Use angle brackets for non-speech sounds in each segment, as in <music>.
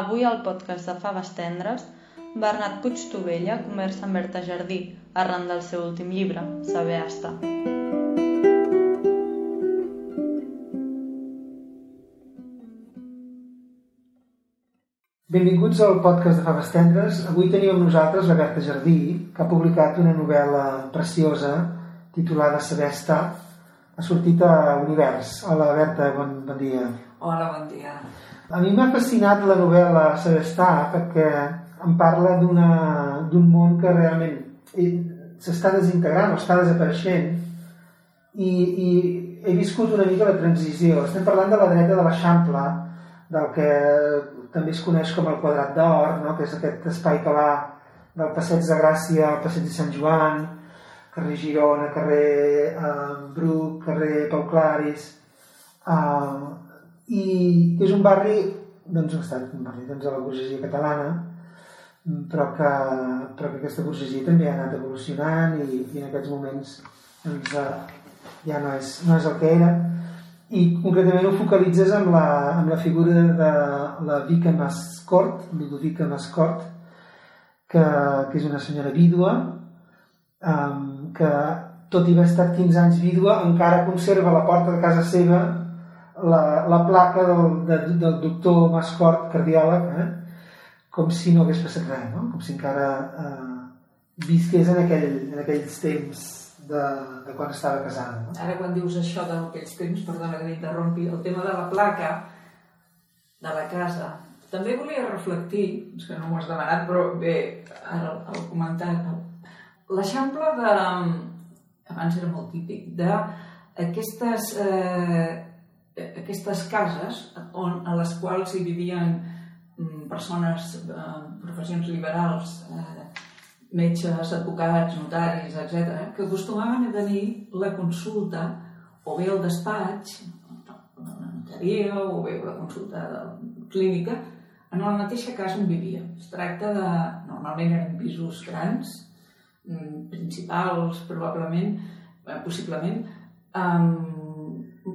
Avui al podcast de Faves Tendres, Bernat Puigtovella conversa amb Berta Jardí arran del seu últim llibre, Saber estar. Benvinguts al podcast de Faves Tendres. Avui tenim amb nosaltres la Berta Jardí, que ha publicat una novel·la preciosa titulada Saber estar. Ha sortit a Univers. Hola, Berta, bon, bon dia. Hola, bon dia. A mi m'ha fascinat la novel·la Saber estar perquè em parla d'un món que realment s'està desintegrant o està desapareixent i, i he viscut una mica la transició. Estem parlant de la dreta de l'Eixample, del que també es coneix com el Quadrat d'Or, no? que és aquest espai que va del Passeig de Gràcia al Passeig de Sant Joan, carrer Girona, carrer eh, Bruc, carrer Pau Claris, eh, i és un barri doncs ha estat un barri doncs, de la burgesia catalana però que, però que aquesta burgesia també ha anat evolucionant i, i en aquests moments doncs, eh, ja no és, no és el que era. I concretament ho focalitzes amb la, amb la figura de la Vica Mascort, Ludovica Mascort, que, que és una senyora vídua, um, que tot i haver estat 15 anys vídua, encara conserva la porta de casa seva la, la placa del, de, del doctor Mascort, cardiòleg, eh? com si no hagués passat res, no? com si encara eh, visqués en, aquell, en aquells temps de, de quan estava casada. No? Ara quan dius això d'aquells temps, perdona que t'interrompi, el tema de la placa de la casa, també volia reflectir, és que no m'ho has demanat, però bé, ara el, comentat, l'eixample de, abans era molt típic, d'aquestes eh, aquestes cases on, a les quals hi vivien mm, persones, eh, professions liberals, eh, metges, advocats, notaris, etc., que acostumaven a tenir la consulta o bé el despatx, la notaria o bé la consulta clínica, en la mateixa casa on vivia. Es tracta de... Normalment eren pisos grans, mm, principals, probablement, eh, possiblement, amb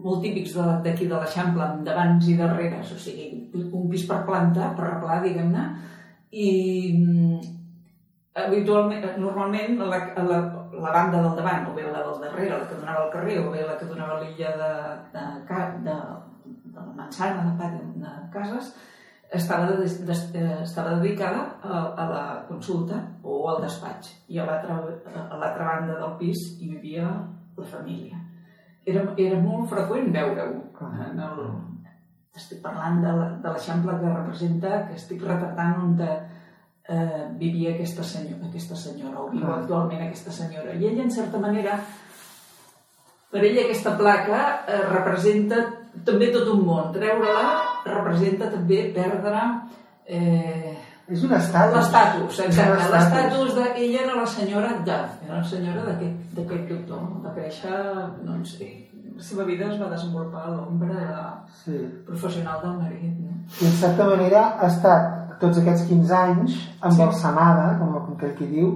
molt típics d'aquí de, de l'Eixample, amb davants i darreres, o sigui, un pis per planta, per replà, diguem-ne, i mm, habitualment, normalment la, la, la banda del davant, o bé la del darrere, la que donava al carrer, o bé la que donava l'illa de, de, de, de, de la mansana, de, de cases, estava, de, de, estava dedicada a, a la consulta o al despatx. I a l'altra banda del pis hi vivia la família era, era molt freqüent veure-ho. En el, estic parlant de l'eixample que representa, que estic retratant on de, eh, vivia aquesta senyora, aquesta senyora, o viu actualment aquesta senyora. I ella, en certa manera, per ella aquesta placa eh, representa també tot un món. Treure-la representa també perdre eh, és un estatus. L'estatus, exacte. L'estatus d'ella era la senyora de, era la senyora d'aquest doctor, de créixer, no en sé, la seva vida es va desenvolupar a l'ombra sí. professional del marit. No? I en certa manera ha estat tots aquests 15 anys embalsamada, sí. com, com que qui diu,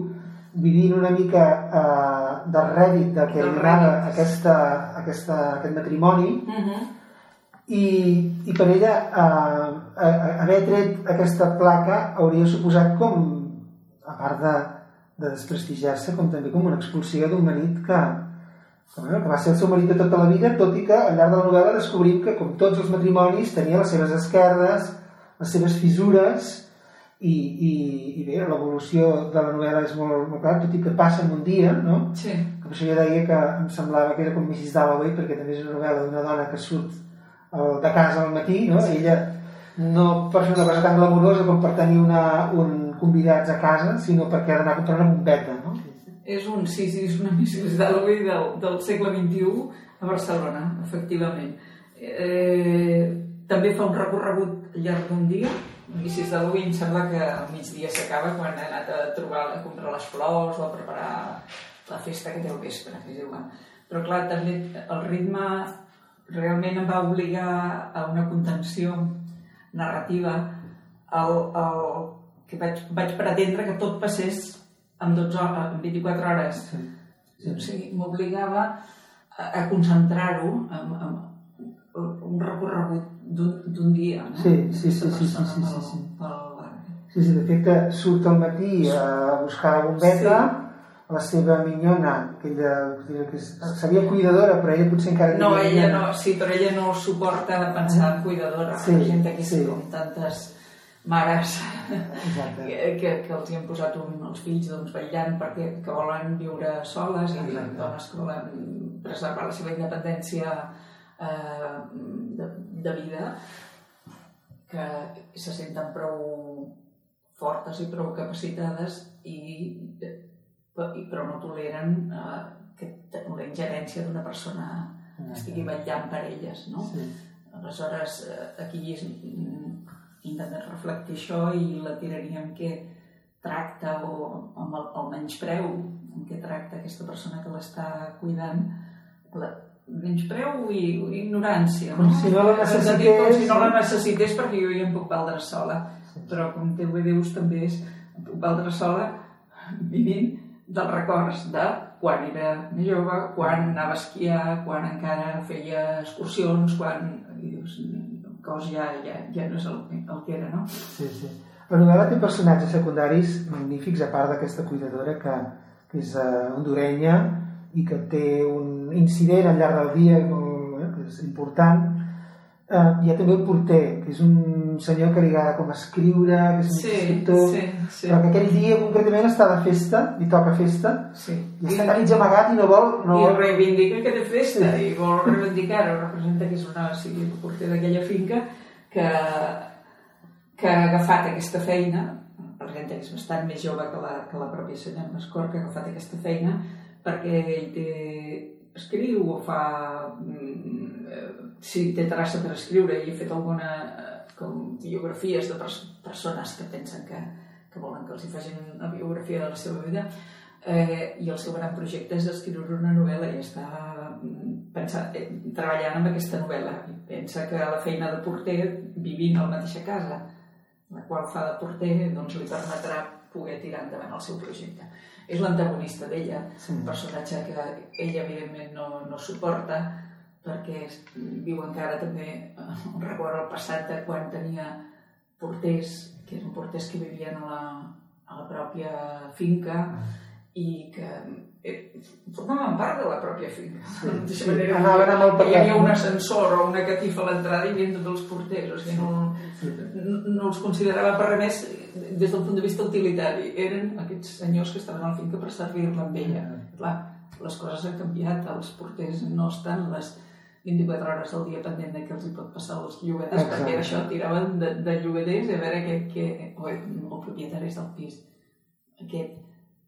vivint una mica eh, del rèdit del que li donava aquesta, aquesta, aquest matrimoni, uh mhm. -huh i, i per ella eh, eh, haver tret aquesta placa hauria suposat com, a part de, de desprestigiar-se, com també com una expulsió d'un marit que, que, bueno, que va ser el seu marit de tota la vida, tot i que al llarg de la novel·la descobrim que, com tots els matrimonis, tenia les seves esquerdes, les seves fissures, i, i, i bé, l'evolució de la novel·la és molt, molt clara, tot i que passa en un dia, no? Sí. Per això jo deia que em semblava que era com Mrs. Dalloway, perquè també és una novel·la d'una dona que surt de casa al matí, no? Sí. Ella no per fer una cosa tan glamurosa com per tenir una, un convidats a casa, sinó perquè ha d'anar a comprar una bombeta, no? És un, sí, sí, és una Mrs. Dalloway del, del segle XXI a Barcelona, efectivament. Eh, també fa un recorregut al llarg d'un dia, Mrs. Dalloway em sembla que al migdia s'acaba quan ha anat a trobar a comprar les flors o a preparar la festa que té al vespre, que és igual. Però clar, també el ritme realment em va obligar a una contenció narrativa el, el, que vaig, vaig pretendre que tot passés en, 12 hores, en 24 hores. Sí. Sí. O sigui, m'obligava a, a concentrar-ho, a, a, un recorregut d'un dia, no? Sí, sí, sí, sí, sí, sí, sí, pel- sí. pel barri. Sí, sí, de fet que surt al matí a buscar la bombeta, la seva minyona, que ella que seria cuidadora, però ella potser encara No, ella minyona. no, sí, però ella no suporta pensar en cuidadora. Sí, Sí, gent sí. sí. com tantes mares Exacte. que, que, que els hi han posat un, els fills doncs, vetllant perquè que volen viure soles i Exacte. dones que volen preservar la seva independència eh, de, de vida que se senten prou fortes i prou capacitades i, i però no toleren eh, que, la ingerència d'una persona que estigui vetllant per elles, no? Sí. Aleshores, eh, aquí és, intentem reflectir això i la tirania en què tracta o amb el, el menyspreu en què tracta aquesta persona que l'està cuidant la, menyspreu i, ignorància Com si no la És a dir, com necessités, si no la necessités. perquè jo ja em puc valdre sola. Però com tu bé dius també és em puc valdre sola vivint dels records de quan era més jove, quan anava a esquiar, quan encara feia excursions, quan dius, cos ja, ja, ja no és el, el que era, no? Sí, sí. La novel·la té personatges secundaris magnífics, a part d'aquesta cuidadora que, que és uh, hondurenya i que té un incident al llarg del dia eh, que és important. Uh, hi ha també el porter, que és un senyor que li agrada com escriure, que és un escriptor, sí, sí, però que aquell dia concretament està de festa, li toca festa, sí. i està mig amagat i no vol... No I vol... reivindica que té festa i vol reivindicar-ho, representa que és una, o sigui, el porter d'aquella finca que, que ha agafat aquesta feina, representa que és bastant més jove que la, que la pròpia senyora Mascor, que ha agafat aquesta feina perquè ell té, escriu o fa... Si té traça per escriure i ha fet alguna eh, com biografies de pers persones que pensen que, que volen que els hi facin una biografia de la seva vida, eh, i el seu gran projecte és escriure una novel·la i està mm, pensant, eh, treballant amb aquesta novel·la i pensa que la feina de porter vivint a la mateixa casa la qual fa de porter doncs li permetrà poder tirar endavant el seu projecte és l'antagonista d'ella Sí. un personatge que ella evidentment no, no suporta perquè viu encara també eh, un record al passat de quan tenia porters, que eren porters que vivien a la, a la pròpia finca i que eh, formaven part de la pròpia finca. Sí, sí, manera anaven amb el Hi havia paquet, un ascensor o una catifa a l'entrada i hi havia tots els porters, o sigui, no, no, no els considerava per res més des del punt de vista utilitari. Eren aquests senyors que estaven a la finca per servir-la amb ella. Clar, les coses han canviat, els porters no estan les 24 hores al dia pendent de què els hi pot passar als llogaters, Exacte. perquè això, tiraven de, de llogaters a veure què, què, o, o propietaris del pis. Aquest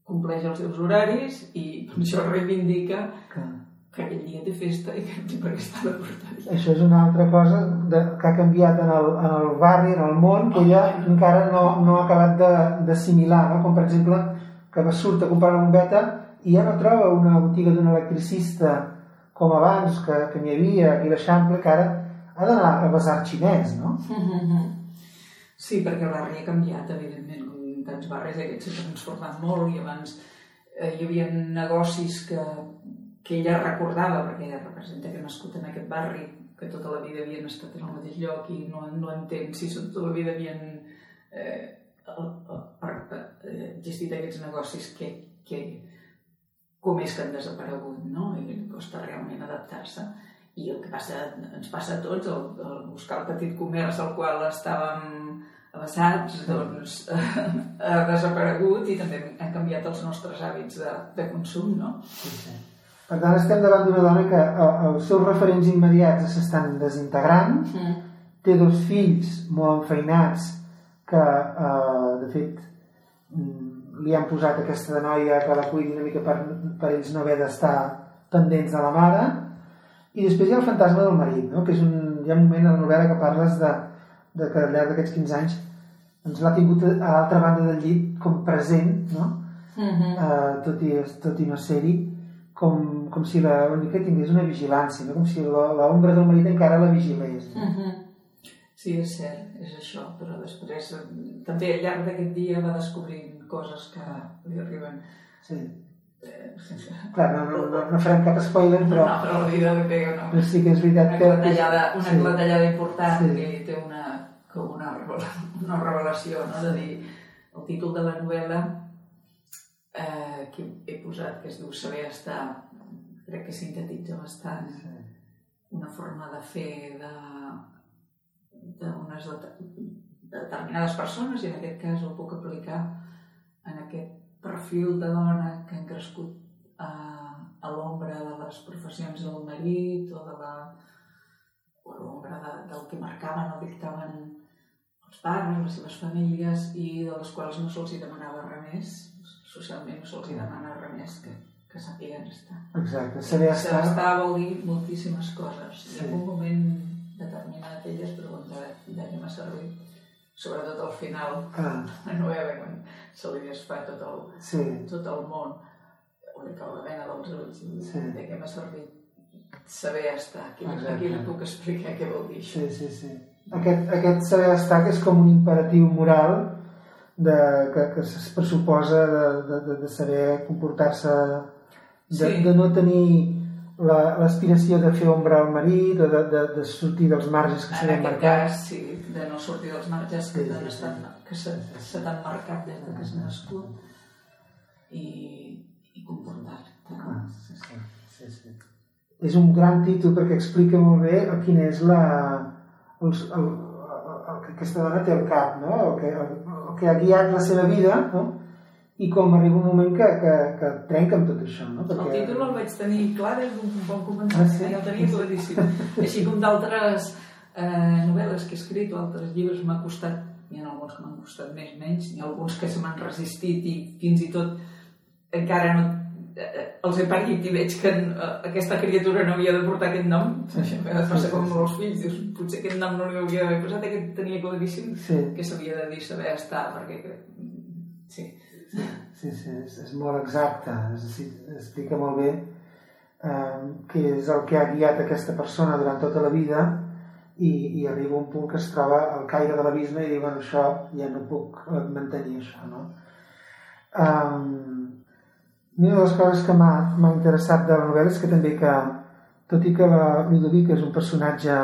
compleix els seus horaris i per <laughs> això reivindica Que... que aquell dia té festa i que per què estar de porteria. Això és una altra cosa de, que ha canviat en el, en el barri, en el món, que ella encara no, no ha acabat de- d'assimilar, no? com per exemple que va surt a comprar una bombeta i ja no troba una botiga d'un electricista com abans, que, que n'hi havia aquí l'Eixample, que ara ha d'anar a basar xinès, no? <laughs> Sí, perquè el barri ha canviat, evidentment, com tants barris, aquest s'ha transformat molt i abans eh, hi havia negocis que, que ella recordava, perquè ella representa que ha nascut en aquest barri, que tota la vida havien estat en el mateix lloc i no, no entén si tota la vida havien eh, eh, existit aquests negocis que, que com és que han desaparegut, no? I costa realment adaptar-se. I el que passa, ens passa a tots, el, el buscar el petit comerç al qual estàvem avasats, doncs <laughs> ha desaparegut i també han canviat els nostres hàbits de, de consum, no? Per tant, estem davant d'una dona que eh, els seus referents immediats s'estan desintegrant, Mm. té dos fills molt enfeinats que, eh, de fet, mm, li han posat aquesta noia que la cuidi una mica per, per ells no haver d'estar pendents de la mare i després hi ha el fantasma del marit no? que és un, hi ha un moment a la novel·la que parles de, de que al llarg d'aquests 15 anys doncs l'ha tingut a l'altra banda del llit com present no? Mm -hmm. eh, tot, i, tot i no ser-hi com, com si la única tingués una vigilància no? com si la- l'ombra del marit encara la vigilés no? Mm -hmm. Sí, és cert, és això, però després eh, també al llarg d'aquest dia va descobrint coses que li arriben. sí. Eh, Clar, no, no, no, no farem cap spoiler, però, No, però la vida li pega una, però sí que és veritat una que... clatellada, una sí. clatellada important Sí. que té una, com una, una revelació, no? de dir, el títol de la novel·la eh, que he posat, que es diu Saber estar, crec que sintetitza bastant una forma de fer de d'unes det determinades persones i en aquest cas ho puc aplicar en aquest perfil de dona que han crescut a, a l'ombra de les professions del marit o de la o a l'ombra de, del que marcaven o dictaven els pares, les seves famílies i de les quals no se'ls demanava res més socialment no se'ls demana res més que, que sàpiguen estar. Exacte, saber Saber estar... estar vol dir moltíssimes coses. Sí. I en un moment determinat elles pregunta de què m'ha servit, sobretot al final Ah, la novel·la, quan se li desfà tot el, sí, tot el món, li cau la vena dels ulls, Sí. de què m'ha servit saber estar. Aquí, Exacte. aquí li puc explicar què vol dir això. sí, sí, sí. Aquest, aquest saber estar que és com un imperatiu moral de, que, que es pressuposa de, de, de, saber comportar-se, de, Sí. de no tenir la- l'aspiració de fer ombra al marit o de, de, de sortir dels marges que En aquest marcat. cas, sí, de no sortir dels marges que Sí, t'han sí, sí. Que se, se t'han marcat des de que has nascut i, i comportar-te. no? Ah, sí, sí, sí, sí. És un gran títol perquè explica molt bé el quina és la, el, el, el, el que aquesta dona té al cap, no? el, que, el, el que ha guiat la seva vida no? i com arriba un moment que, que, que trenca amb tot això. No? El títol el vaig tenir clar des d'un bon Ah, començament, sí? ja el tenia claríssim. <laughs> Així com d'altres eh, novel·les que he escrit o altres llibres m'ha costat, hi ha alguns que m'han costat més, menys, n'hi ha alguns que se m'han resistit i fins i tot encara no eh, els he parit i veig que eh, aquesta criatura no havia de portar aquest nom. Això em passa com amb els fills, dius, potser aquest nom no li hauria d'haver posat, aquest tenia claríssim Sí, que s'havia de dir saber estar, perquè sí, sí, sí és, és molt exacte, és, sí, explica molt bé eh, què és el que ha guiat aquesta persona durant tota la vida i, i arriba un punt que es troba al caire de l'abisme i diu, bueno, això ja no puc mantenir això, no? Um, una de les coses que m'ha interessat de la novel·la és que també que, tot i que la Ludovica és un personatge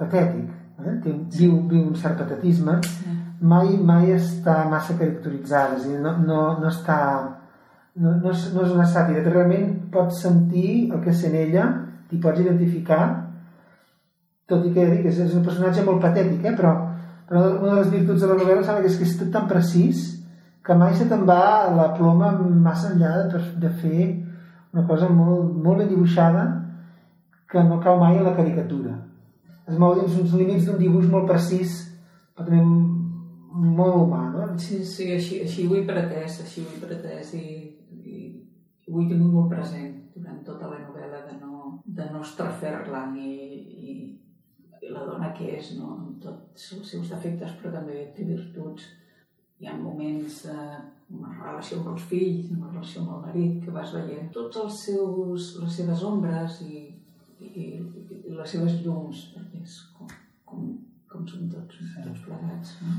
patètic, eh? Té, viu, viu un cert patetisme, mai, mai està massa caracteritzada, és a dir, no, no, no està... No, no, és, no és una sàtira, realment pots sentir el que sent ella, t'hi pots identificar, tot i que ja dic, és, és un personatge molt patètic, eh? però, però una de les virtuts de la novel·la sembla que és que és tot tan precís que mai se te'n va la ploma massa enllà de, de fer una cosa molt, molt ben dibuixada que no cau mai en la caricatura. Es mou dins uns límits d'un dibuix molt precís, però també molt humà, no? Sí, sí, així, així ho he pretès, així ho he pretès i, i ho he tingut molt present durant tota la novel·la de no, de no estrafer-la ni, la dona que és, no? amb tots els seus defectes, però també té virtuts. Hi ha moments eh, una relació amb els fills, una relació amb el marit, que vas veient tots els seus, les seves ombres i, i, i les seves llums, perquè és com, com, com som tots, tots plegats. No?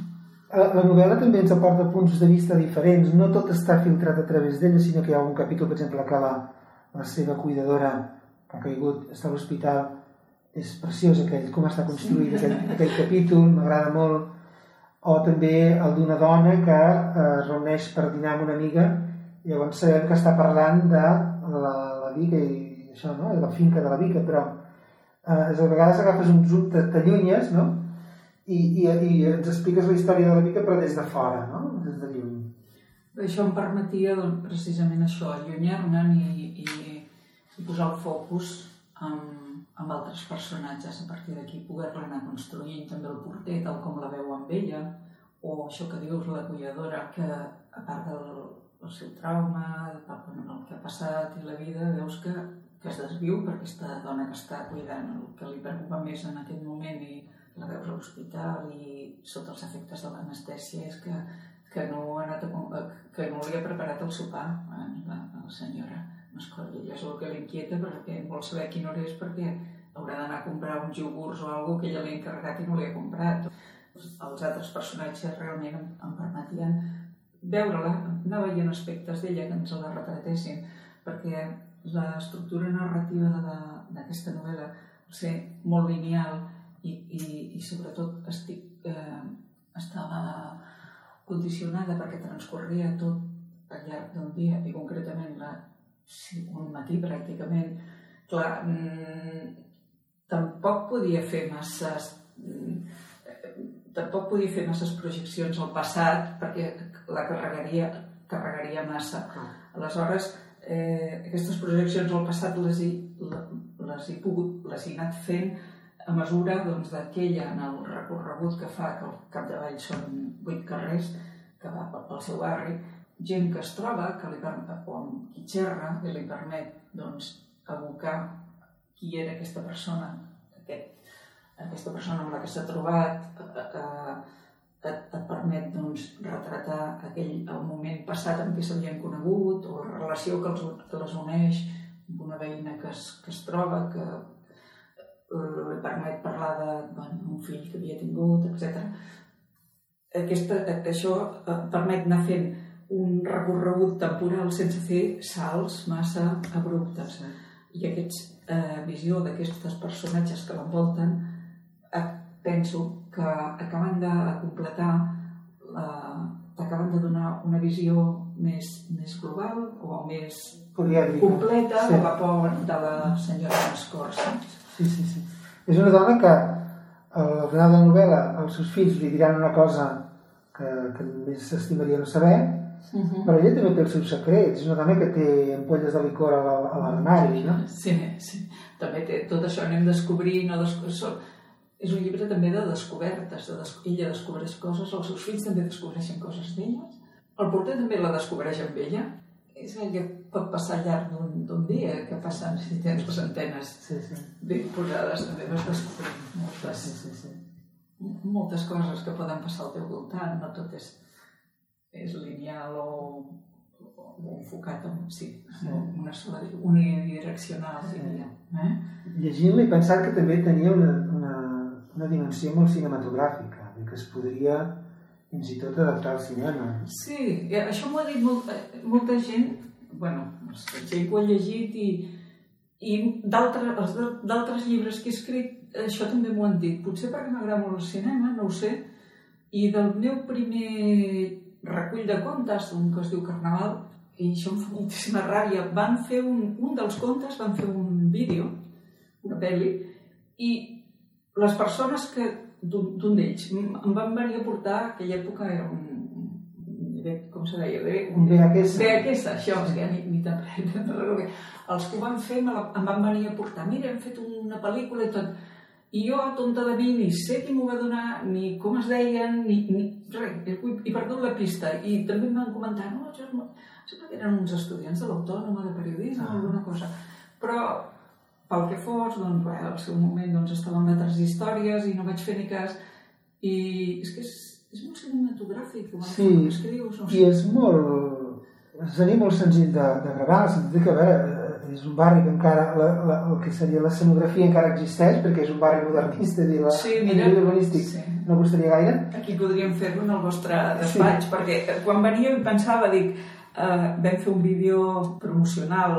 La novel·la també ens aporta punts de vista diferents. No tot està filtrat a través d'ella, sinó que hi ha un capítol, per exemple, que la, la seva cuidadora que ha caigut, està a l'hospital, és preciós aquell, com està construït aquell, aquell capítol, m'agrada molt. O també el d'una dona que eh, es reuneix per dinar amb una amiga i llavors sabem que està parlant de la, la Vica i això, no? I la finca de la Vica, però eh, a vegades agafes un zoom, t'allunyes, no? I, i, i ens expliques la història de la Vica però des de fora, no? Des de lluny. Això em permetia doncs, precisament això, allunyar-me'n i, i, i posar el focus en, en altres personatges, a partir d'aquí poder-la anar construint, també el porter, tal com la veu amb ella, o això que dius, la cuidadora, que a part del, del seu trauma, a part del que ha passat i la vida, veus que, que es desviu per aquesta dona que està cuidant, el que li preocupa més en aquest moment i la veus a l'hospital i sota els efectes de l'anestèsia és que que no, ha anat a, eh, que no li ha preparat el sopar a la, a la senyora Ella és el que l'inquieta perquè vol saber quina hora és perquè haurà d'anar a comprar uns iogurts o alguna que ella li ha encarregat i no li ha comprat. Els altres personatges realment em, em permetien veure-la, anar veient aspectes d'ella que ens la retratessin, perquè l'estructura narrativa d'aquesta novel·la ser molt lineal i, i, i sobretot estic, eh, estava condicionada perquè transcorria tot al llarg d'un dia i concretament la, sí, un matí pràcticament. Clar, mm, tampoc podia fer masses mm, tampoc podia fer masses projeccions al passat perquè la carregaria, carregaria massa. Aleshores, eh, aquestes projeccions al passat les he, les he pogut, les he anat fent a mesura doncs, d'aquella en el recorregut que fa, que al capdavall són vuit carrers, que va pel seu barri, gent que es troba, que li permet, o amb qui xerra, i li permet doncs, abocar qui era aquesta persona, aquest, aquesta persona amb la que s'ha trobat, eh, et, et permet doncs, retratar aquell, el moment passat en què s'havien conegut o la relació que, els, que les uneix amb una veïna que es, que es troba, que eh, permet parlar de bueno, un fill que havia tingut, etc. Aquesta, això eh, permet anar fent un recorregut temporal sense fer salts massa abruptes. I aquesta eh, visió d'aquestes personatges que l'envolten eh, penso que acaben de completar la- t'acaben de donar una visió més, més global o més Polièdrica. completa Sí. de la por de la senyora Escorça. Sí, sí, sí. És una dona que al final de la novel·la els seus fills li diran una cosa que, que més s'estimaria no saber, Uh -huh. però ella també té els seus secrets. Una dona que té ampolles de licor a la- a l'armari, no? Sí, sí. També té, tot això anem descobrint, o desco... Són- és un llibre també de descobertes, de des... ella descobreix coses, els seus fills també descobreixen coses d'elles, el porter també la descobreix amb ella, és el que pot passar al llarg d'un dia, que passen centenes o centenes Sí, sí. ben posades, també vas descobrint sí, moltes, sí, sí. moltes coses que poden passar al teu voltant, no tot és, és lineal o, o enfocat en, sí, una sola unidireccional, Sí. diria. Eh? Llegint-la i pensant que també tenia una, una, una dimensió molt cinematogràfica, que es podria fins i tot adaptar al cinema. Sí, eh, això m'ho ha dit molta, molta gent, bueno, gent que ho ha llegit i, i d'altres llibres que he escrit, això també m'ho han dit. Potser perquè m'agrada molt el cinema, no ho sé. I del meu primer recull de contes, un que es diu Carnaval, i això em fa moltíssima ràbia, van fer un, un dels contes, van fer un vídeo, una pel·li, i les persones que d'un d'ells em van venir a portar, a aquella època era un, com se deia? De, Un VHS. VHS, això, és que ni, ni <laughs> bé. Els que ho van fer em van venir a portar, mira, hem fet una pel·lícula i tot. I jo, tonta de mi, ni sé qui m'ho va donar, ni com es deien, ni, ni res, he, he perdut la pista. I també em van comentar, no, això és molt... Sembla que eren uns estudiants de l'Autònoma de periodisme Ah. o alguna cosa. Però pel que fos, doncs, bé, al seu moment doncs, estava amb altres històries i no vaig fer ni cas. I és que és, és molt cinematogràfic, la Sí, forma que escrius, no I sé. és molt... És a dir, molt senzill de, de gravar, sentit que, a veure, és un barri que encara, la, la, el que seria l'escenografia encara existeix, perquè és un barri modernista, i la, Sí, a mira, nivell urbanístic sí. no costaria gaire. Aquí podríem fer-ho en el vostre despatx, sí. perquè quan venia i pensava, dic, eh, vam fer un vídeo promocional,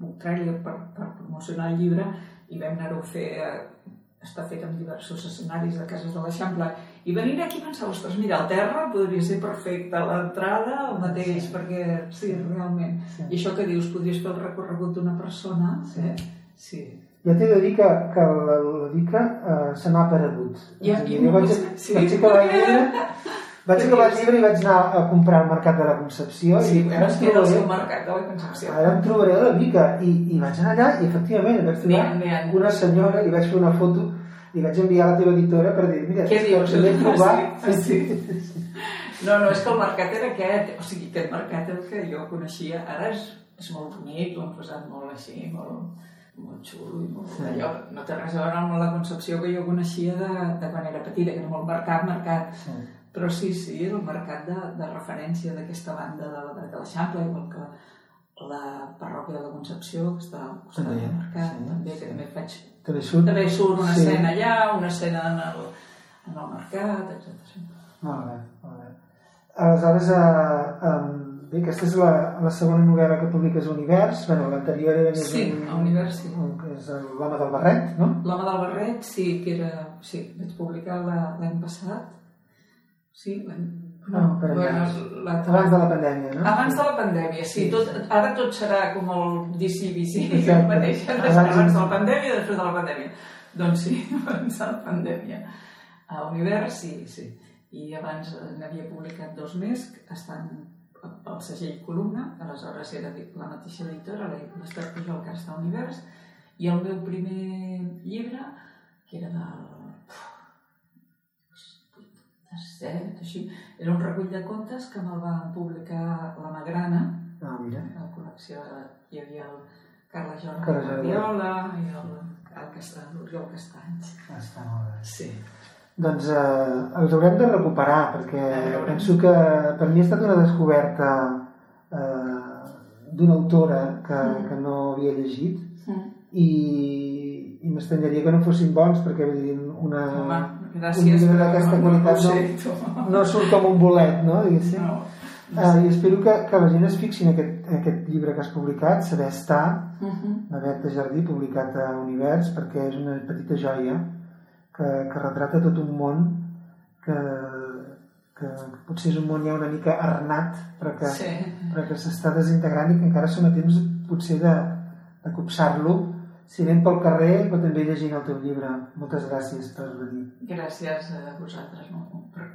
un trailer per, per promocionar el llibre, i vam anar-ho a fer, eh, està fet en diversos escenaris de cases de l'Eixample, i venir aquí i pensar, ostres, mira, el terra podria ser perfecte, l'entrada el mateix, Sí. perquè sí, realment. Sí. I això que dius, podries fer el recorregut d'una persona, Sí. eh? Sí. Ja t'he de dir que, que la, Dica eh, se m'ha paregut. Ja, dir, i jo vaig, sí. vaig acabar el llibre, vaig acabar el llibre i vaig anar a comprar al Mercat de la Concepció Sí, i ara, em era el trobaré, seu mercat de la Concepció. ara em trobaré a la Dica i, i vaig anar allà i efectivament vaig trobar n'hi ha. una senyora, li vaig fer una foto i vaig enviar a la teva editora per dir, mira, Què és dius? el vaig trobar. Ah, sí? No, no, és que el mercat era aquest, o sigui, aquest mercat el que jo coneixia, ara és, és molt bonic, l'han posat molt així, molt, molt xulo i molt Sí. allò, no té res a veure amb la concepció que jo coneixia de, de quan era petita, que era molt mercat, mercat, Sí. però sí, sí, era el mercat de, de referència d'aquesta banda de, de, de l'Eixample, igual que la parròquia de la Concepció, que està al costat També, del mercat, sí. també, que també faig També surt? també surt una Sí. escena allà, una escena en el, en el mercat, etc. Molt bé, molt bé. Aleshores, eh, eh, bé, aquesta és la, la segona novel·la que publiques a Univers. Bueno, l'anterior era Sí, un, a Univers, sí. un, que és l'home del barret, no? L'home del barret, sí, que era... Sí, vaig publicar la- l'any passat. Sí, l'any... No, per allà. la, Abans de la pandèmia, no? Abans de la pandèmia, sí. Tot, ara tot serà com el DC-BC, <laughs> Exacte. el mateix. Abans- Abans, de la pandèmia després de la pandèmia. Doncs sí, <laughs> abans de la pandèmia. A Univers, sí, sí. I abans eh, n'havia publicat dos més, que estan al segell Columna, aleshores era la mateixa editora, l'Ester Pujol, que està a Univers, i el meu primer llibre, que era del set, així, era un recull de contes que me'l va publicar la Magrana, Ah, mira. la col·lecció hi havia el Carla Jordi Jordi. Guardiola i el, el Castany, l'Oriol Castanys. Ah, Està molt bé. Sí. Doncs eh, els haurem de recuperar, perquè veure. penso que per mi ha estat una descoberta eh, d'una autora que, Mm. que no havia llegit Mm. I, i m'estranyaria que no fossin bons, perquè vull dir, una, Home, un gràcies, llibre però d'aquesta no, no, no, qualitat no, sé, no surt com un bolet, no? Diguéssim. No. Eh, I espero que, que la gent es fixi en aquest, en aquest llibre que has publicat, Saber estar, Mhm. de Berta Jardí, publicat a Univers, perquè és una petita joia que, que retrata tot un món que, que potser és un món ja una mica arnat, però que, Sí. s'està desintegrant i que encara som a temps potser de, de copsar-lo si anem pel carrer però també llegint el teu llibre. Moltes gràcies per venir. Gràcies a vosaltres no, per